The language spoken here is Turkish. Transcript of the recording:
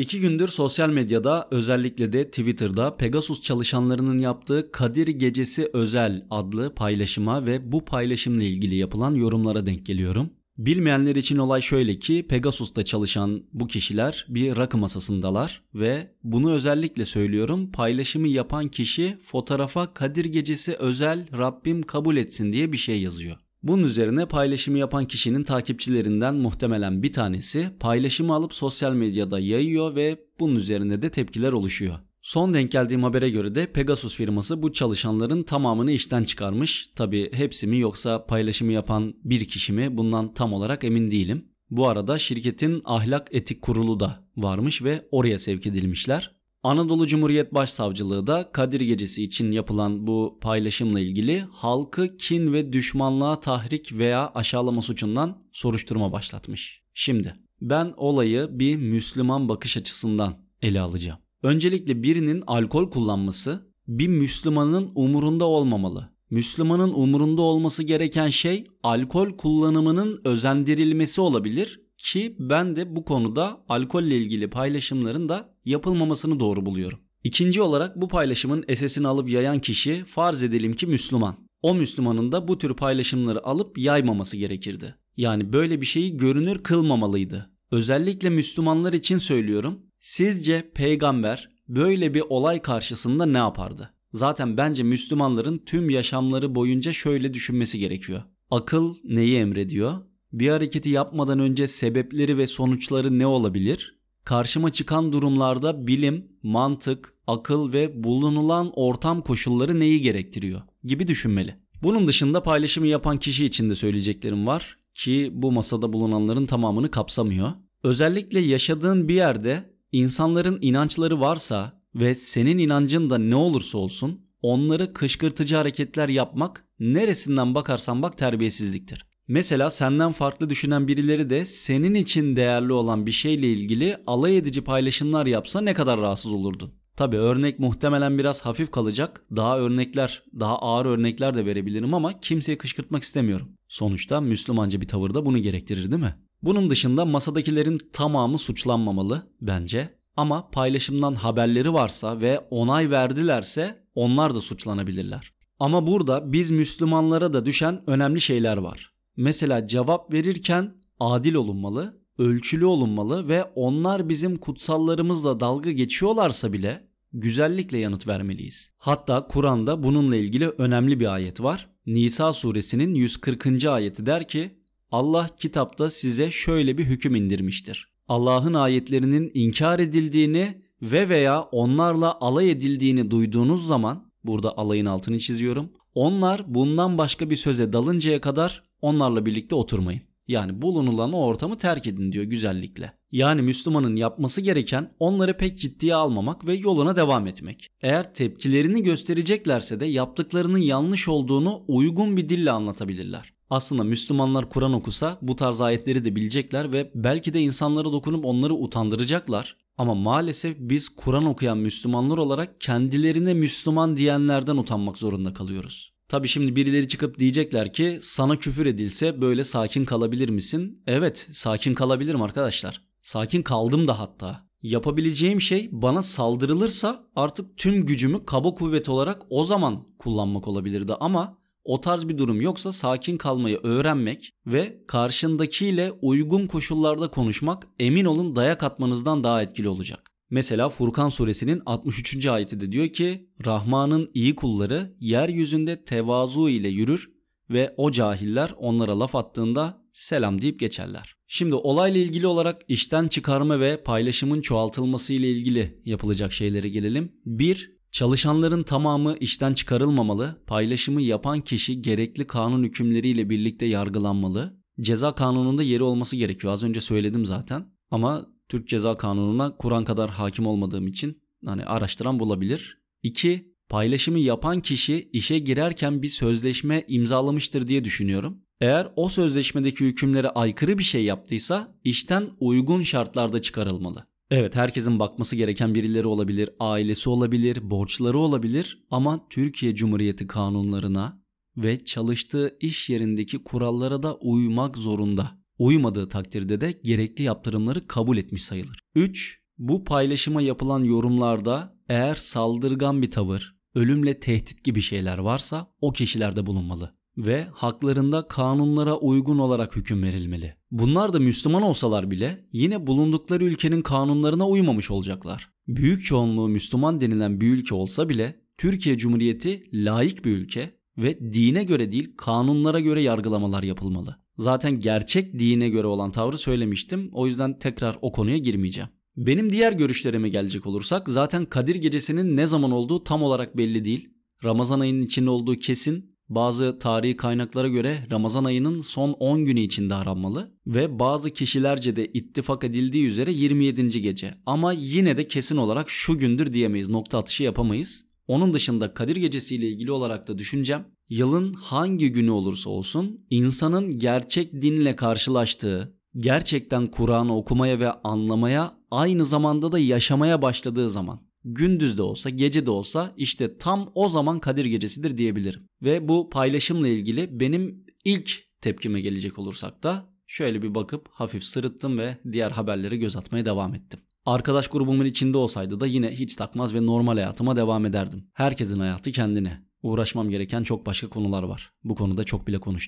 İki gündür sosyal medyada özellikle de Twitter'da Pegasus çalışanlarının yaptığı Kadir Gecesi Özel adlı paylaşıma ve bu paylaşımla ilgili yapılan yorumlara denk geliyorum. Bilmeyenler için olay şöyle ki Pegasus'ta çalışan bu kişiler bir rakı masasındalar ve bunu özellikle söylüyorum paylaşımı yapan kişi fotoğrafa Kadir Gecesi özel Rabbim kabul etsin diye bir şey yazıyor. Bunun üzerine paylaşımı yapan kişinin takipçilerinden muhtemelen bir tanesi paylaşımı alıp sosyal medyada yayıyor ve bunun üzerine de tepkiler oluşuyor. Son denk geldiğim habere göre de Pegasus firması bu çalışanların tamamını işten çıkarmış. Tabi hepsi mi yoksa paylaşımı yapan bir kişi mi bundan tam olarak emin değilim. Bu arada şirketin ahlak etik kurulu da varmış ve oraya sevk edilmişler. Anadolu Cumhuriyet Başsavcılığı da Kadir Gecesi için yapılan bu paylaşımla ilgili halkı kin ve düşmanlığa tahrik veya aşağılama suçundan soruşturma başlatmış. Şimdi ben olayı bir Müslüman bakış açısından ele alacağım. Öncelikle birinin alkol kullanması bir Müslümanın umurunda olmamalı. Müslümanın umurunda olması gereken şey alkol kullanımının özendirilmesi olabilir ki ben de bu konuda alkolle ilgili paylaşımların da yapılmamasını doğru buluyorum. İkinci olarak bu paylaşımın esesini alıp yayan kişi farz edelim ki Müslüman. O Müslümanın da bu tür paylaşımları alıp yaymaması gerekirdi. Yani böyle bir şeyi görünür kılmamalıydı. Özellikle Müslümanlar için söylüyorum. Sizce peygamber böyle bir olay karşısında ne yapardı? Zaten bence Müslümanların tüm yaşamları boyunca şöyle düşünmesi gerekiyor. Akıl neyi emrediyor? Bir hareketi yapmadan önce sebepleri ve sonuçları ne olabilir? Karşıma çıkan durumlarda bilim, mantık, akıl ve bulunulan ortam koşulları neyi gerektiriyor gibi düşünmeli. Bunun dışında paylaşımı yapan kişi için de söyleyeceklerim var ki bu masada bulunanların tamamını kapsamıyor. Özellikle yaşadığın bir yerde insanların inançları varsa ve senin inancın da ne olursa olsun onları kışkırtıcı hareketler yapmak neresinden bakarsan bak terbiyesizliktir. Mesela senden farklı düşünen birileri de senin için değerli olan bir şeyle ilgili alay edici paylaşımlar yapsa ne kadar rahatsız olurdun? Tabi örnek muhtemelen biraz hafif kalacak. Daha örnekler, daha ağır örnekler de verebilirim ama kimseyi kışkırtmak istemiyorum. Sonuçta Müslümanca bir tavır da bunu gerektirir değil mi? Bunun dışında masadakilerin tamamı suçlanmamalı bence. Ama paylaşımdan haberleri varsa ve onay verdilerse onlar da suçlanabilirler. Ama burada biz Müslümanlara da düşen önemli şeyler var. Mesela cevap verirken adil olunmalı, ölçülü olunmalı ve onlar bizim kutsallarımızla dalga geçiyorlarsa bile güzellikle yanıt vermeliyiz. Hatta Kur'an'da bununla ilgili önemli bir ayet var. Nisa suresinin 140. ayeti der ki Allah kitapta size şöyle bir hüküm indirmiştir. Allah'ın ayetlerinin inkar edildiğini ve veya onlarla alay edildiğini duyduğunuz zaman burada alayın altını çiziyorum. Onlar bundan başka bir söze dalıncaya kadar onlarla birlikte oturmayın. Yani bulunulan o ortamı terk edin diyor güzellikle. Yani Müslümanın yapması gereken onları pek ciddiye almamak ve yoluna devam etmek. Eğer tepkilerini göstereceklerse de yaptıklarının yanlış olduğunu uygun bir dille anlatabilirler. Aslında Müslümanlar Kur'an okusa bu tarz ayetleri de bilecekler ve belki de insanlara dokunup onları utandıracaklar. Ama maalesef biz Kur'an okuyan Müslümanlar olarak kendilerine Müslüman diyenlerden utanmak zorunda kalıyoruz. Tabi şimdi birileri çıkıp diyecekler ki sana küfür edilse böyle sakin kalabilir misin? Evet sakin kalabilirim arkadaşlar. Sakin kaldım da hatta. Yapabileceğim şey bana saldırılırsa artık tüm gücümü kaba kuvvet olarak o zaman kullanmak olabilirdi ama o tarz bir durum yoksa sakin kalmayı öğrenmek ve karşındakiyle uygun koşullarda konuşmak emin olun dayak atmanızdan daha etkili olacak. Mesela Furkan suresinin 63. ayeti de diyor ki Rahman'ın iyi kulları yeryüzünde tevazu ile yürür ve o cahiller onlara laf attığında selam deyip geçerler. Şimdi olayla ilgili olarak işten çıkarma ve paylaşımın çoğaltılması ile ilgili yapılacak şeylere gelelim. 1. Çalışanların tamamı işten çıkarılmamalı, paylaşımı yapan kişi gerekli kanun hükümleriyle birlikte yargılanmalı. Ceza kanununda yeri olması gerekiyor. Az önce söyledim zaten. Ama Türk Ceza Kanunu'na Kur'an kadar hakim olmadığım için hani araştıran bulabilir. 2. Paylaşımı yapan kişi işe girerken bir sözleşme imzalamıştır diye düşünüyorum. Eğer o sözleşmedeki hükümlere aykırı bir şey yaptıysa işten uygun şartlarda çıkarılmalı. Evet herkesin bakması gereken birileri olabilir, ailesi olabilir, borçları olabilir ama Türkiye Cumhuriyeti kanunlarına ve çalıştığı iş yerindeki kurallara da uymak zorunda. Uymadığı takdirde de gerekli yaptırımları kabul etmiş sayılır. 3. Bu paylaşıma yapılan yorumlarda eğer saldırgan bir tavır, ölümle tehdit gibi şeyler varsa o kişilerde bulunmalı ve haklarında kanunlara uygun olarak hüküm verilmeli. Bunlar da Müslüman olsalar bile yine bulundukları ülkenin kanunlarına uymamış olacaklar. Büyük çoğunluğu Müslüman denilen bir ülke olsa bile Türkiye Cumhuriyeti layık bir ülke ve dine göre değil kanunlara göre yargılamalar yapılmalı. Zaten gerçek dine göre olan tavrı söylemiştim. O yüzden tekrar o konuya girmeyeceğim. Benim diğer görüşlerime gelecek olursak zaten Kadir Gecesi'nin ne zaman olduğu tam olarak belli değil. Ramazan ayının içinde olduğu kesin. Bazı tarihi kaynaklara göre Ramazan ayının son 10 günü içinde aranmalı ve bazı kişilerce de ittifak edildiği üzere 27. gece. Ama yine de kesin olarak şu gündür diyemeyiz. Nokta atışı yapamayız. Onun dışında Kadir Gecesi ile ilgili olarak da düşüncem yılın hangi günü olursa olsun insanın gerçek dinle karşılaştığı, gerçekten Kur'an'ı okumaya ve anlamaya aynı zamanda da yaşamaya başladığı zaman gündüz de olsa gece de olsa işte tam o zaman Kadir Gecesidir diyebilirim. Ve bu paylaşımla ilgili benim ilk tepkime gelecek olursak da şöyle bir bakıp hafif sırıttım ve diğer haberlere göz atmaya devam ettim. Arkadaş grubumun içinde olsaydı da yine hiç takmaz ve normal hayatıma devam ederdim. Herkesin hayatı kendine. Uğraşmam gereken çok başka konular var. Bu konuda çok bile konuştum.